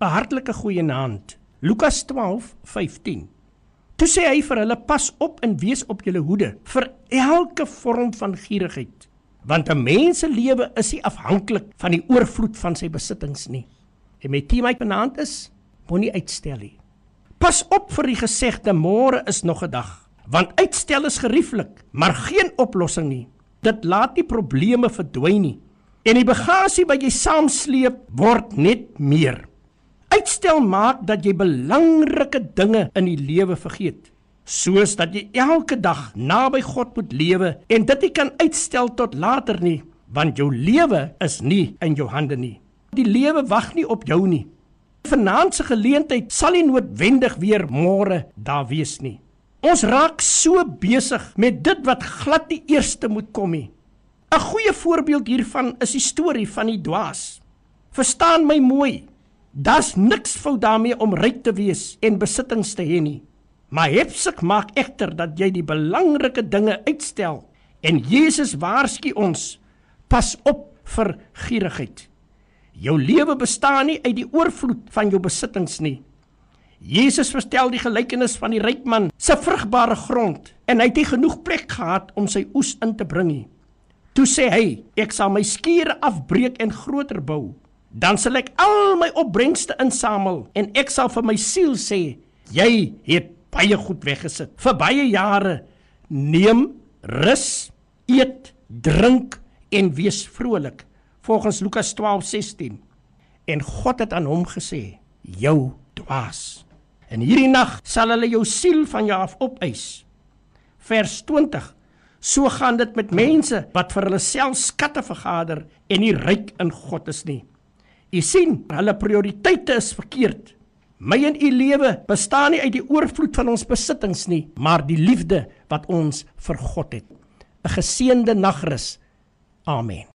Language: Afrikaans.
'n hartlike goeie naand. Lukas 12:15. Toe sê hy vir hulle: "Pas op en wees op julle hoede vir elke vorm van gierigheid, want 'n mens se lewe is nie afhanklik van die oorvloed van sy besittings nie." En met die my vanaand is, moenie uitstel nie. Pas op vir die gesegde môre is nog 'n dag, want uitstel is gerieflik, maar geen oplossing nie. Dit laat nie probleme verdwyn nie. En die bagasie wat jy saamsleep word net meer. Uitstel maak dat jy belangrike dinge in die lewe vergeet, soos dat jy elke dag naby God moet lewe en dit nie kan uitstel tot later nie, want jou lewe is nie in jou hande nie. Die lewe wag nie op jou nie. Vanaand se geleentheid sal nie noodwendig weer môre daar wees nie. Ons raak so besig met dit wat glad die eerste moet kom nie. 'n Goeie voorbeeld hiervan is die storie van die dwaas. Verstaan my mooi. Daar's niks fout daarmee om ryk te wees en besittings te hê nie. Maar hepsik maak egter dat jy die belangrike dinge uitstel en Jesus waarsku ons: Pas op vir gierigheid. Jou lewe bestaan nie uit die oorvloed van jou besittings nie. Jesus vertel die gelykenis van die ryk man se vrugbare grond en hy het nie genoeg plek gehad om sy oes in te bring nie. Toe sê hy: "Ek sal my skure afbreek en groter bou. Dan sal ek al my opbrengste insamel en ek sal vir my siel sê: Jy het baie goed weggesit vir baie jare. Neem rus, eet, drink en wees vrolik." volgens Lukas 12:16. En God het aan hom gesê: "Jou dwaas. In hierdie nag sal hulle jou siel van jou af opeis." Vers 20. So gaan dit met mense wat vir hulle self skatte vergader en nie ryk in God is nie. U sien, hulle prioriteite is verkeerd. My en u lewe bestaan nie uit die oorvloed van ons besittings nie, maar die liefde wat ons vir God het. 'n Geseënde nagrus. Amen.